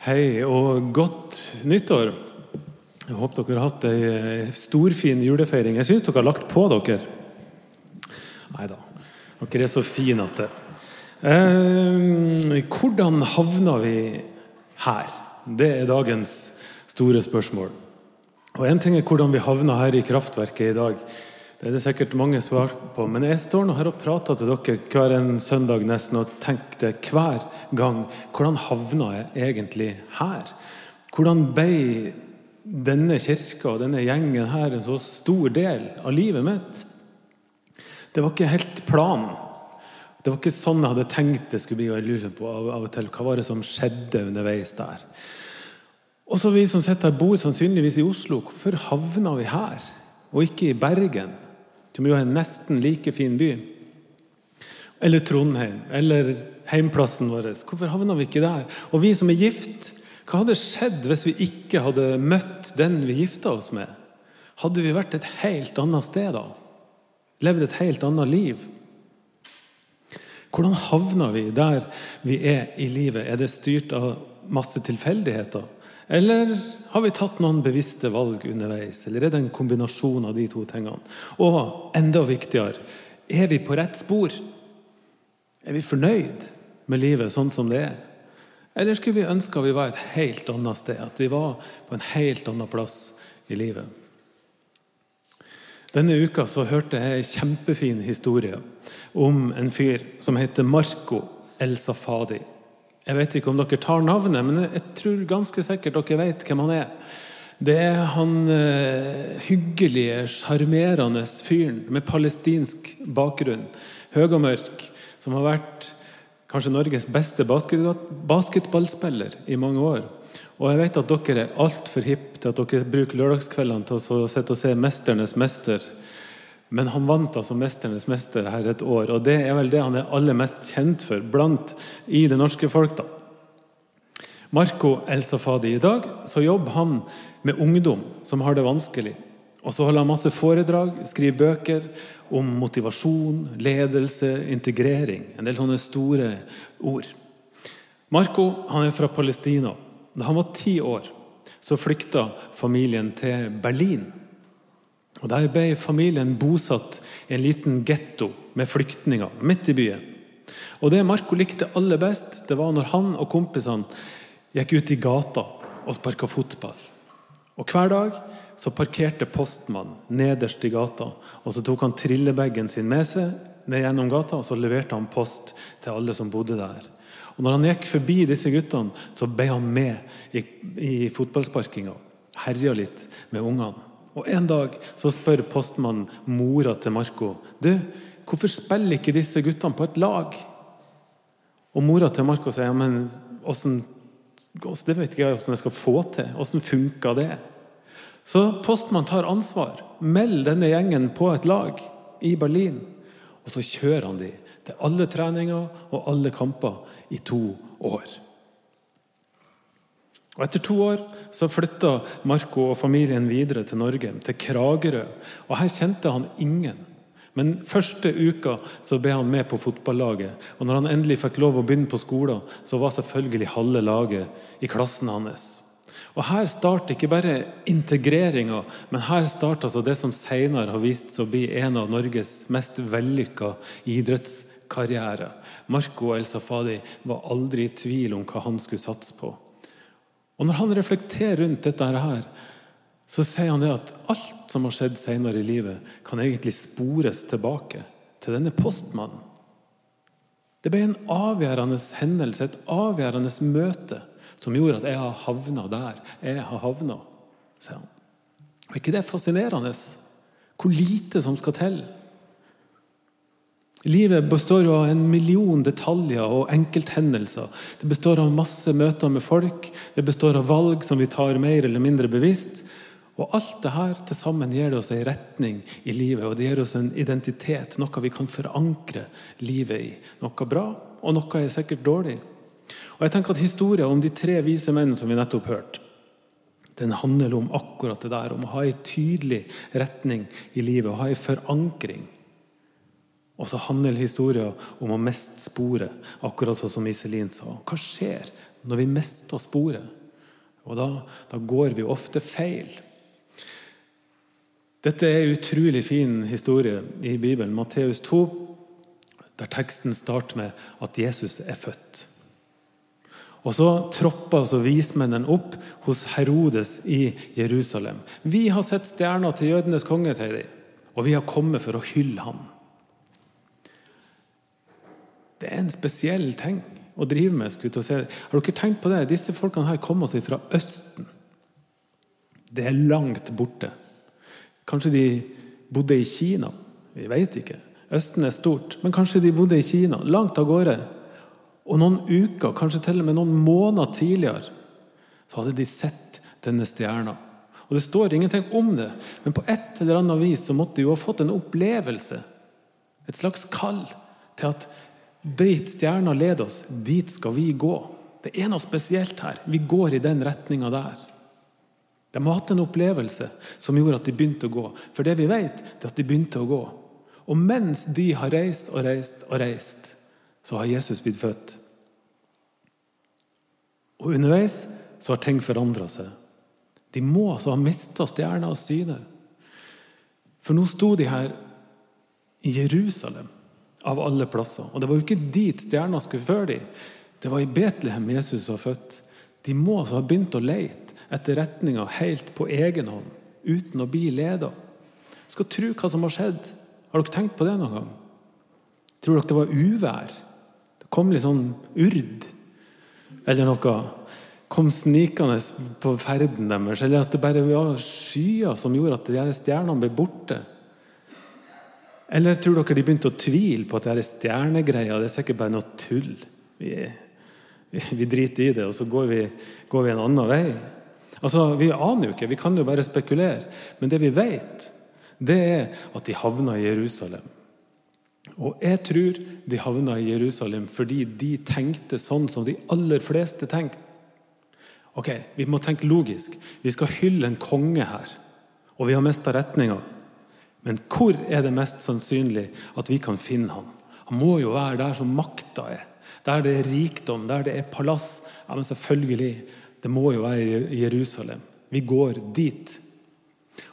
Hei og godt nyttår. Jeg håper dere har hatt ei storfin julefeiring. Jeg syns dere har lagt på dere. Nei da, dere er så fine at det eh, Hvordan havna vi her? Det er dagens store spørsmål. Og Én ting er hvordan vi havna her i kraftverket i dag. Det er det sikkert mange svar på. Men jeg står nå her og prater til dere hver en søndag nesten og tenker hver gang hvordan havna jeg egentlig her? Hvordan ble denne kirka og denne gjengen her en så stor del av livet mitt? Det var ikke helt planen. Det var ikke sånn jeg hadde tenkt det skulle bli. og jeg lurer på av, og til, Hva var det som skjedde underveis der? Og så vi som sitter her, bor sannsynligvis i Oslo. Hvorfor havna vi her, og ikke i Bergen? Jo er en nesten like fin by. Eller Trondheim, eller heimplassen vår. Hvorfor havna vi ikke der? Og vi som er gift, hva hadde skjedd hvis vi ikke hadde møtt den vi gifta oss med? Hadde vi vært et helt annet sted da? Levd et helt annet liv? Hvordan havna vi der vi er i livet? Er det styrt av masse tilfeldigheter? Eller har vi tatt noen bevisste valg underveis? Eller er det en kombinasjon av de to tingene? Og enda viktigere er vi på rett spor? Er vi fornøyd med livet sånn som det er? Eller skulle vi ønske at vi var et helt annet sted? At vi var på en helt annen plass i livet? Denne uka så hørte jeg en kjempefin historie om en fyr som heter Marco El Safadi. Jeg vet ikke om dere tar navnet, men jeg tror ganske sikkert dere vet hvem han er. Det er han eh, hyggelige, sjarmerende fyren med palestinsk bakgrunn. Høy og mørk, som har vært kanskje Norges beste basketballspiller i mange år. Og jeg vet at dere er altfor hippe til at dere bruker lørdagskveldene til å sitte og se 'Mesternes mester' Men han vant altså 'Mesternes mester' her et år, og det er vel det han er aller mest kjent for blant i det norske folk. da. Marco El Safadi. I dag så jobber han med ungdom som har det vanskelig. Og så holder han masse foredrag, skriver bøker om motivasjon, ledelse, integrering. En del sånne store ord. Marco han er fra Palestina. Da han var ti år, så flykta familien til Berlin. Og Der ble familien bosatt i en liten getto med flyktninger midt i byen. Og Det Marco likte aller best, det var når han og kompisene gikk ut i gata og sparka fotball. Og Hver dag så parkerte postmannen nederst i gata. og Så tok han trillebagen sin med seg ned gjennom gata og så leverte han post til alle som bodde der. Og Når han gikk forbi disse guttene, så ble han med i, i fotballsparkinga. Herja litt med ungene. Og En dag så spør postmannen mora til Marco du, hvorfor spiller ikke disse guttene på et lag. Og Mora til Marco sier ja, men hvordan, det vet ikke jeg hvordan jeg skal få til. Hvordan funka det? Så postmannen tar ansvar. Meld denne gjengen på et lag i Berlin. Og så kjører han de til alle treninger og alle kamper i to år. Og Etter to år så flytta Marco og familien videre til Norge, til Kragerø. Og Her kjente han ingen. Men første uka så ble han med på fotballaget. Og når han endelig fikk lov å begynne på skolen, så var selvfølgelig halve laget i klassen hans. Og Her starter ikke bare integreringa, men her starter altså det som senere har vist seg å bli en av Norges mest vellykka idrettskarrierer. Marco El Safadi var aldri i tvil om hva han skulle satse på. Og Når han reflekterer rundt dette her, så sier han det at alt som har skjedd senere i livet, kan egentlig spores tilbake til denne postmannen. Det ble en avgjørende hendelse, et avgjørende møte, som gjorde at jeg har havna der jeg har havna. sier han. Og ikke det er fascinerende? Hvor lite som skal til Livet består av en million detaljer og enkelthendelser. Det består av masse møter med folk, det består av valg som vi tar mer eller mindre bevisst. Og Alt det her til sammen gir det oss en retning i livet, og det gir oss en identitet. Noe vi kan forankre livet i. Noe bra, og noe er sikkert dårlig. Og jeg tenker at Historien om de tre vise menn som vi nettopp hørte, den handler om akkurat det der, om å ha en tydelig retning i livet, å ha en forankring. Og så handler historien om å miste sporet, akkurat sånn som Iselin sa. Hva skjer når vi mister sporet. Og da, da går vi ofte feil. Dette er en utrolig fin historie i Bibelen, Matteus 2, der teksten starter med at Jesus er født. Og så tropper altså vismennene opp hos Herodes i Jerusalem. 'Vi har sett stjerna til jødenes konge', sier de, 'og vi har kommet for å hylle ham'. Det er en spesiell ting å drive med. Har dere tenkt på det? Disse folkene her kommer seg fra Østen. Det er langt borte. Kanskje de bodde i Kina? Vi vet ikke. Østen er stort, men kanskje de bodde i Kina, langt av gårde. Og noen uker, kanskje til og med noen måneder tidligere, så hadde de sett denne stjerna. Og Det står ingenting om det, men på et eller annet vis så måtte de jo ha fått en opplevelse. Et slags kall til at dit stjerna leder oss, dit skal vi gå. Det er noe spesielt her. Vi går i den retninga der. De har hatt en opplevelse som gjorde at de begynte å gå. For det vi vet, er at de begynte å gå. Og mens de har reist og reist og reist, så har Jesus blitt født. Og underveis så har ting forandra seg. De må altså ha mista stjerna av syne. For nå sto de her i Jerusalem av alle plasser. Og det var jo ikke dit stjerna skulle føre dem. Det var i Betlehem Jesus var født. De må altså ha begynt å leite etter retninga helt på egen hånd, uten å bli leda. Skal tro hva som har skjedd. Har dere tenkt på det noen gang? Tror dere det var uvær? Det kom litt sånn urd eller noe? Kom snikende på ferden deres? Eller at det bare var skyer som gjorde at de stjernene ble borte? Eller tror dere de begynte å tvile på at dette stjernegreia det er sikkert bare noe tull? Vi, vi driter i det, og så går vi, går vi, en annen vei. Altså, Vi aner jo ikke, vi kan jo bare spekulere. Men det vi vet, det er at de havna i Jerusalem. Og jeg tror de havna i Jerusalem fordi de tenkte sånn som de aller fleste tenkte. Ok, Vi må tenke logisk. Vi skal hylle en konge her, og vi har mista retninga. Men hvor er det mest sannsynlig at vi kan finne ham? Han må jo være der som makta er. Der det er rikdom, der det er palass. Ja, Men selvfølgelig, det må jo være Jerusalem. Vi går dit.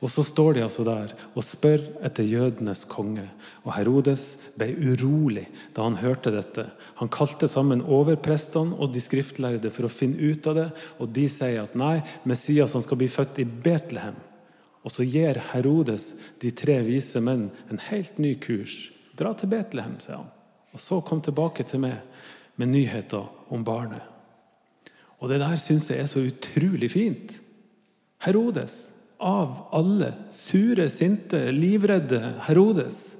Og så står de altså der og spør etter jødenes konge. Og Herodes ble urolig da han hørte dette. Han kalte sammen overprestene og de skriftlærde for å finne ut av det. Og de sier at nei, Messias han skal bli født i Betlehem. Og så gir Herodes de tre vise menn en helt ny kurs. Dra til Betlehem, sier han. Og så kom tilbake til meg med nyheter om barnet. Og det der syns jeg er så utrolig fint. Herodes, av alle sure, sinte, livredde Herodes,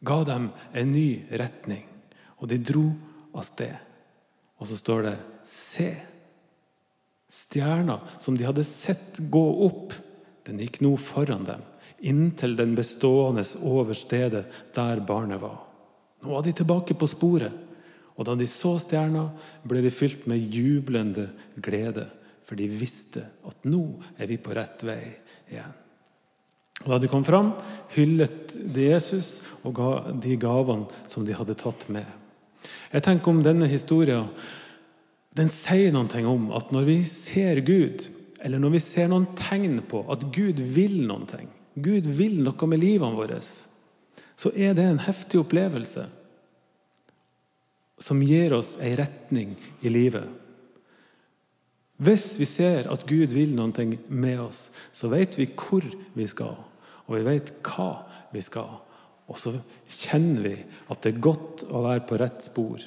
ga dem en ny retning. Og de dro av sted. Og så står det 'se'. Stjerna som de hadde sett gå opp den gikk nå foran dem, inntil den bestående over stedet der barnet var. Nå var de tilbake på sporet, og da de så stjerna, ble de fylt med jublende glede, for de visste at nå er vi på rett vei igjen. Og Da de kom fram, hyllet de Jesus og ga de gavene som de hadde tatt med. Jeg tenker om denne historien den sier noe om at når vi ser Gud, eller når vi ser noen tegn på at Gud vil noen ting, Gud vil noe med livene våre, så er det en heftig opplevelse som gir oss ei retning i livet. Hvis vi ser at Gud vil noe med oss, så vet vi hvor vi skal, og vi vet hva vi skal. Og så kjenner vi at det er godt å være på rett spor.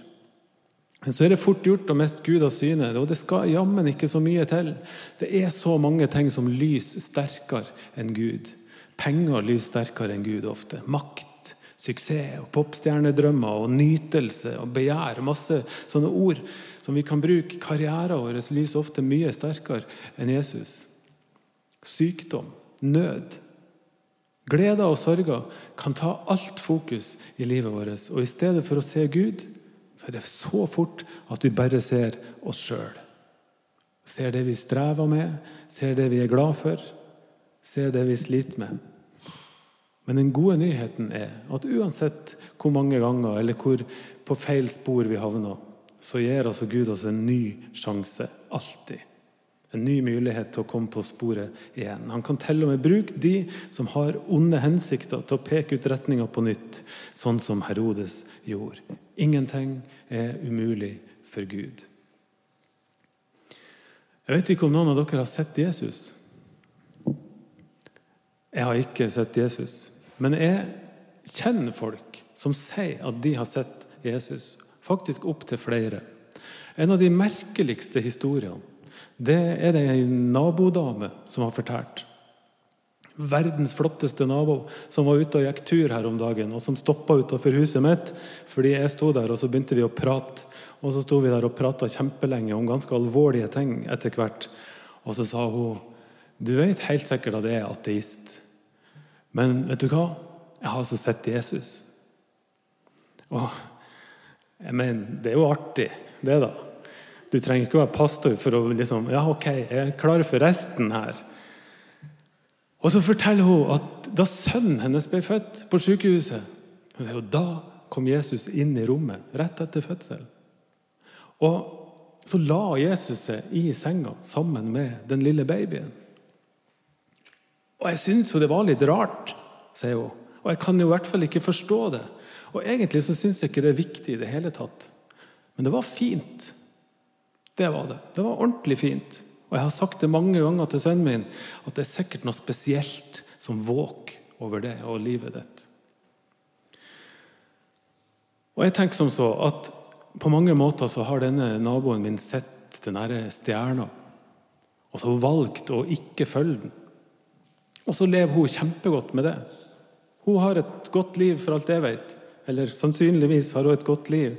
Men så er det fort gjort å miste Gud av syne, og det skal jammen ikke så mye til. Det er så mange ting som lyser sterkere enn Gud. Penger lyser sterkere enn Gud ofte. Makt, suksess, og popstjernedrømmer og nytelse og begjær. Masse sånne ord som vi kan bruke. Karrieren vår lyser ofte mye sterkere enn Jesus. Sykdom, nød, gleder og sorger kan ta alt fokus i livet vårt. Og i stedet for å se Gud, så er det så fort at vi bare ser oss sjøl. Ser det vi strever med, ser det vi er glad for, ser det vi sliter med. Men den gode nyheten er at uansett hvor mange ganger eller hvor på feil spor vi havner, så gir altså Gud oss en ny sjanse. Alltid. En ny mulighet til å komme på sporet igjen. Han kan til og med bruke de som har onde hensikter, til å peke ut retninga på nytt, sånn som Herodes gjorde. Ingenting er umulig for Gud. Jeg vet ikke om noen av dere har sett Jesus. Jeg har ikke sett Jesus. Men jeg kjenner folk som sier at de har sett Jesus. Faktisk opptil flere. En av de merkeligste historiene det er det ei nabodame som har fortalt. Verdens flotteste nabo som var ute og gikk tur her om dagen, og som stoppa utafor huset mitt fordi jeg sto der, og så begynte vi å prate. Og så sto vi der og prata kjempelenge om ganske alvorlige ting etter hvert. Og så sa hun Du vet helt sikkert at jeg er ateist. Men vet du hva? Jeg har altså sett Jesus. Og jeg mener, det er jo artig, det, da. Du trenger ikke å være pastor for å liksom Ja, ok, jeg er klar for resten her. Og så forteller hun at da sønnen hennes ble født på sykehuset, da kom Jesus inn i rommet rett etter fødsel. Og så la Jesus seg i senga sammen med den lille babyen. Og jeg syns jo det var litt rart, sier hun. Og jeg kan jo i hvert fall ikke forstå det. Og egentlig så syns jeg ikke det er viktig i det hele tatt. Men det var fint. Det var det. Det var ordentlig fint. Og jeg har sagt det mange ganger til sønnen min at det er sikkert noe spesielt som våker over det og livet ditt. Og jeg tenker som så at på mange måter så har denne naboen min sett den derre stjerna, og så valgt å ikke følge den. Og så lever hun kjempegodt med det. Hun har et godt liv, for alt jeg vet. Eller sannsynligvis har hun et godt liv.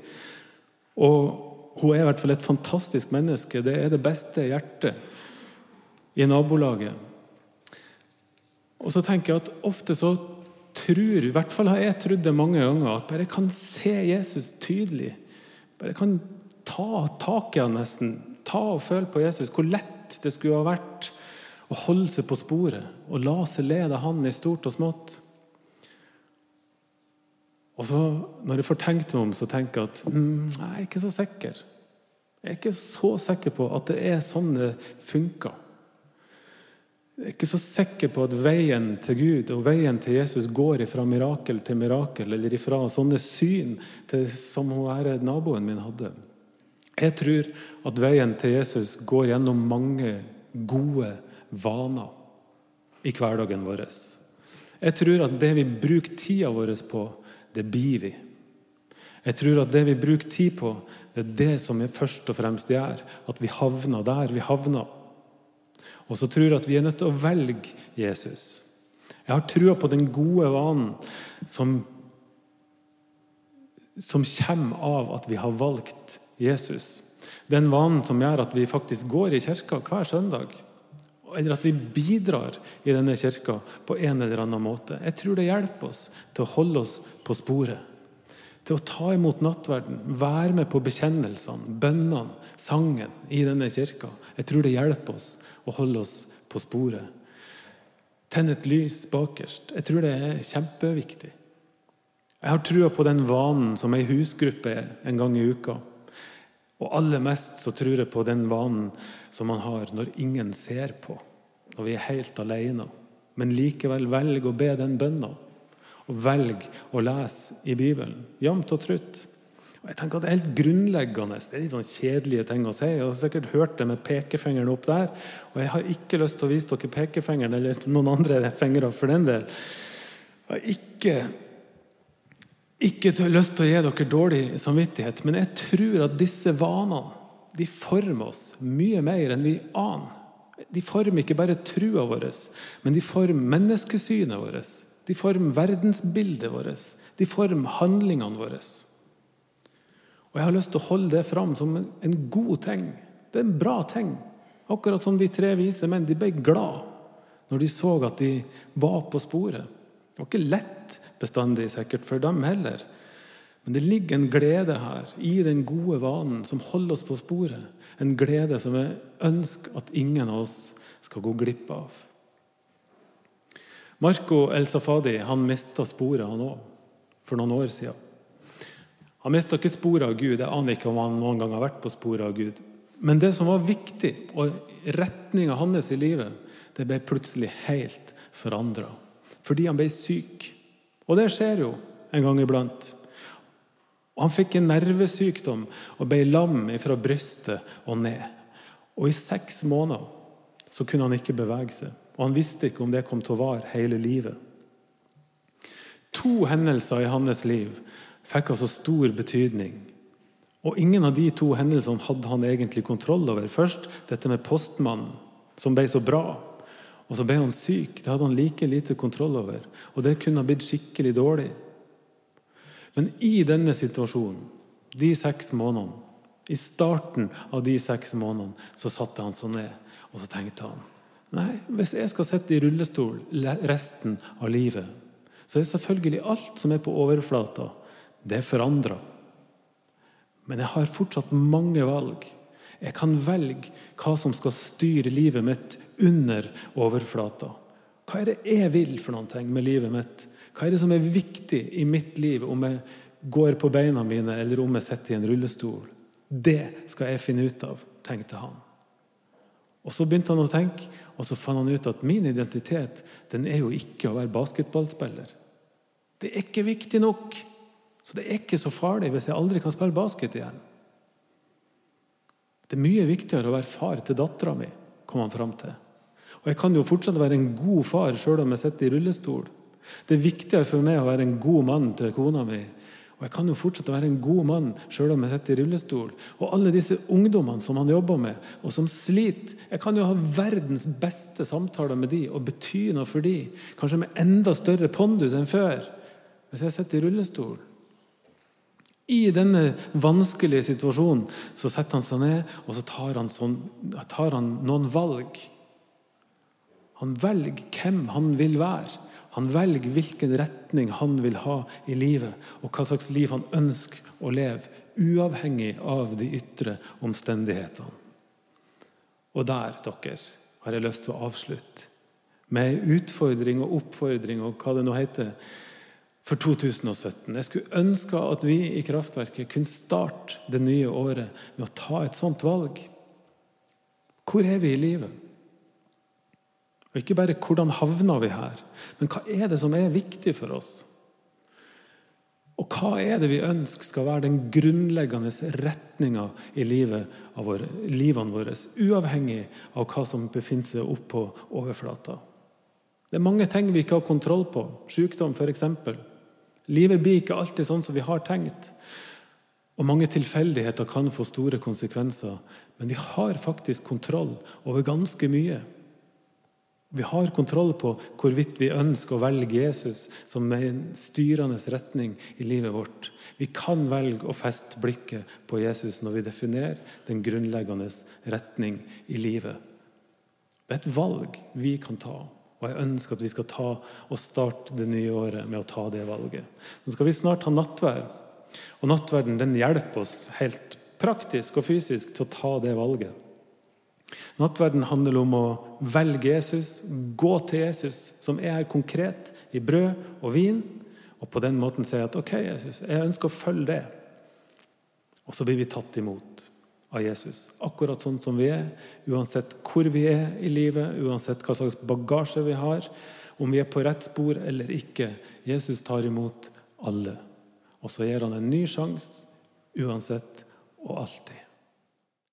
Og hun er i hvert fall et fantastisk menneske. Det er det beste hjertet i nabolaget. Og så tenker jeg at ofte så tror, i hvert fall har jeg trodd det mange ganger, at bare jeg kan se Jesus tydelig, bare jeg kan ta tak i han nesten, ta og føle på Jesus, hvor lett det skulle ha vært å holde seg på sporet og la seg lede han i stort og smått. Og så, når jeg får tenkt meg om, så tenker jeg at mm, jeg er ikke så sikker. Jeg er ikke så sikker på at det er sånn det funker. Jeg er ikke så sikker på at veien til Gud og veien til Jesus går fra mirakel til mirakel, eller fra sånne syn til, som hun naboen min hadde. Jeg tror at veien til Jesus går gjennom mange gode vaner i hverdagen vår. Jeg tror at det vi bruker tida vår på, det blir vi. Jeg tror at det vi bruker tid på, det er det som vi først og fremst gjør. At vi havner der vi havner. Og så tror jeg at vi er nødt til å velge Jesus. Jeg har trua på den gode vanen som, som kommer av at vi har valgt Jesus. Den vanen som gjør at vi faktisk går i kirka hver søndag eller at vi bidrar i denne kirka på en eller annen måte. Jeg tror det hjelper oss til å holde oss på sporet. Til å ta imot nattverden, være med på bekjennelsene, bønnene, sangen i denne kirka. Jeg tror det hjelper oss å holde oss på sporet. Tenn et lys bakerst. Jeg tror det er kjempeviktig. Jeg har trua på den vanen som ei husgruppe en gang i uka. Og aller mest så tror jeg på den vanen som man har når ingen ser på, når vi er helt alene, men likevel velger å be den bønna. Og velger å lese i Bibelen, jevnt og trutt. Og jeg tenker at Det er helt grunnleggende. Det er litt sånn kjedelige ting å si. Jeg har sikkert hørt det med pekefingeren opp der. Og jeg har ikke lyst til å vise dere pekefingeren eller noen andre fingre for den del. Jeg har ikke ikke lyst til å gi dere dårlig samvittighet, men jeg tror at disse vanene de former oss mye mer enn vi aner. De former ikke bare trua vår, men de former menneskesynet vårt. De former verdensbildet vårt. De former handlingene våre. Og Jeg har lyst til å holde det fram som en god ting. Det er en bra ting. Akkurat som de tre vise menn. De ble glad når de så at de var på sporet. Det var ikke lett bestandig sikkert for dem heller. Men det ligger en glede her i den gode vanen som holder oss på sporet. En glede som jeg ønsker at ingen av oss skal gå glipp av. Marco El Safadi han mista sporet, han òg, for noen år siden. Han mista ikke sporet av Gud. Jeg aner ikke om han noen gang har vært på sporet av Gud. Men det som var viktig, og retninga hans i livet, det ble plutselig helt forandra. Fordi han ble syk. Og det skjer jo en gang iblant. Og Han fikk en nervesykdom og ble lam fra brystet og ned. Og i seks måneder så kunne han ikke bevege seg. Og han visste ikke om det kom til å vare hele livet. To hendelser i hans liv fikk altså stor betydning. Og ingen av de to hendelsene hadde han egentlig kontroll over. Først dette med postmannen, som ble så bra. Og så ble han syk. Det hadde han like lite kontroll over. Og det kunne ha blitt skikkelig dårlig. Men i denne situasjonen, de seks månedene, i starten av de seks månedene, så satte han seg ned og så tenkte han Nei, hvis jeg skal sitte i rullestol resten av livet, så er selvfølgelig alt som er på overflata, det er forandra. Men jeg har fortsatt mange valg. Jeg kan velge hva som skal styre livet mitt under overflata. Hva er det jeg vil for noe med livet mitt? Hva er det som er viktig i mitt liv om jeg går på beina mine, eller om jeg sitter i en rullestol. Det skal jeg finne ut av, tenkte han. Og Så begynte han å tenke, og så fant han ut at min identitet den er jo ikke å være basketballspiller. Det er ikke viktig nok. Så det er ikke så farlig hvis jeg aldri kan spille basket igjen. Det er mye viktigere å være far til dattera mi, kom han fram til. Og jeg kan jo fortsatt være en god far sjøl om jeg sitter i rullestol. Det er viktigere for meg å være en god mann til kona mi og jeg kan jo fortsatt være en god mann selv om jeg sitter i rullestol. Og alle disse ungdommene som han jobber med, og som sliter Jeg kan jo ha verdens beste samtaler med de og bety noe for de, kanskje med enda større pondus enn før, hvis jeg sitter i rullestol. I denne vanskelige situasjonen så setter han seg ned og så tar han, sånn, tar han noen valg. Han velger hvem han vil være. Han velger hvilken retning han vil ha i livet, og hva slags liv han ønsker å leve, uavhengig av de ytre omstendighetene. Og der, dere, har jeg lyst til å avslutte med en utfordring og oppfordring og hva det nå heter, for 2017. Jeg skulle ønske at vi i Kraftverket kunne starte det nye året med å ta et sånt valg. Hvor er vi i livet? Og ikke bare 'hvordan havna vi her', men hva er det som er viktig for oss? Og hva er det vi ønsker skal være den grunnleggende retninga i livet våre, livene våre, uavhengig av hva som befinner seg oppå overflata? Det er mange ting vi ikke har kontroll på. Sykdom, f.eks. Livet blir ikke alltid sånn som vi har tenkt. Og mange tilfeldigheter kan få store konsekvenser. Men vi har faktisk kontroll over ganske mye. Vi har kontroll på hvorvidt vi ønsker å velge Jesus som en styrende retning i livet vårt. Vi kan velge å feste blikket på Jesus når vi definerer den grunnleggende retning i livet. Det er et valg vi kan ta, og jeg ønsker at vi skal ta og starte det nye året med å ta det valget. Nå skal vi snart ha nattverd, og nattverden den hjelper oss helt praktisk og fysisk til å ta det valget. Nattverden handler om å velge Jesus, gå til Jesus, som er her konkret i brød og vin, og på den måten si at OK, Jesus, jeg ønsker å følge det. Og så blir vi tatt imot av Jesus, akkurat sånn som vi er, uansett hvor vi er i livet, uansett hva slags bagasje vi har, om vi er på rett spor eller ikke. Jesus tar imot alle. Og så gir han en ny sjanse uansett og alltid.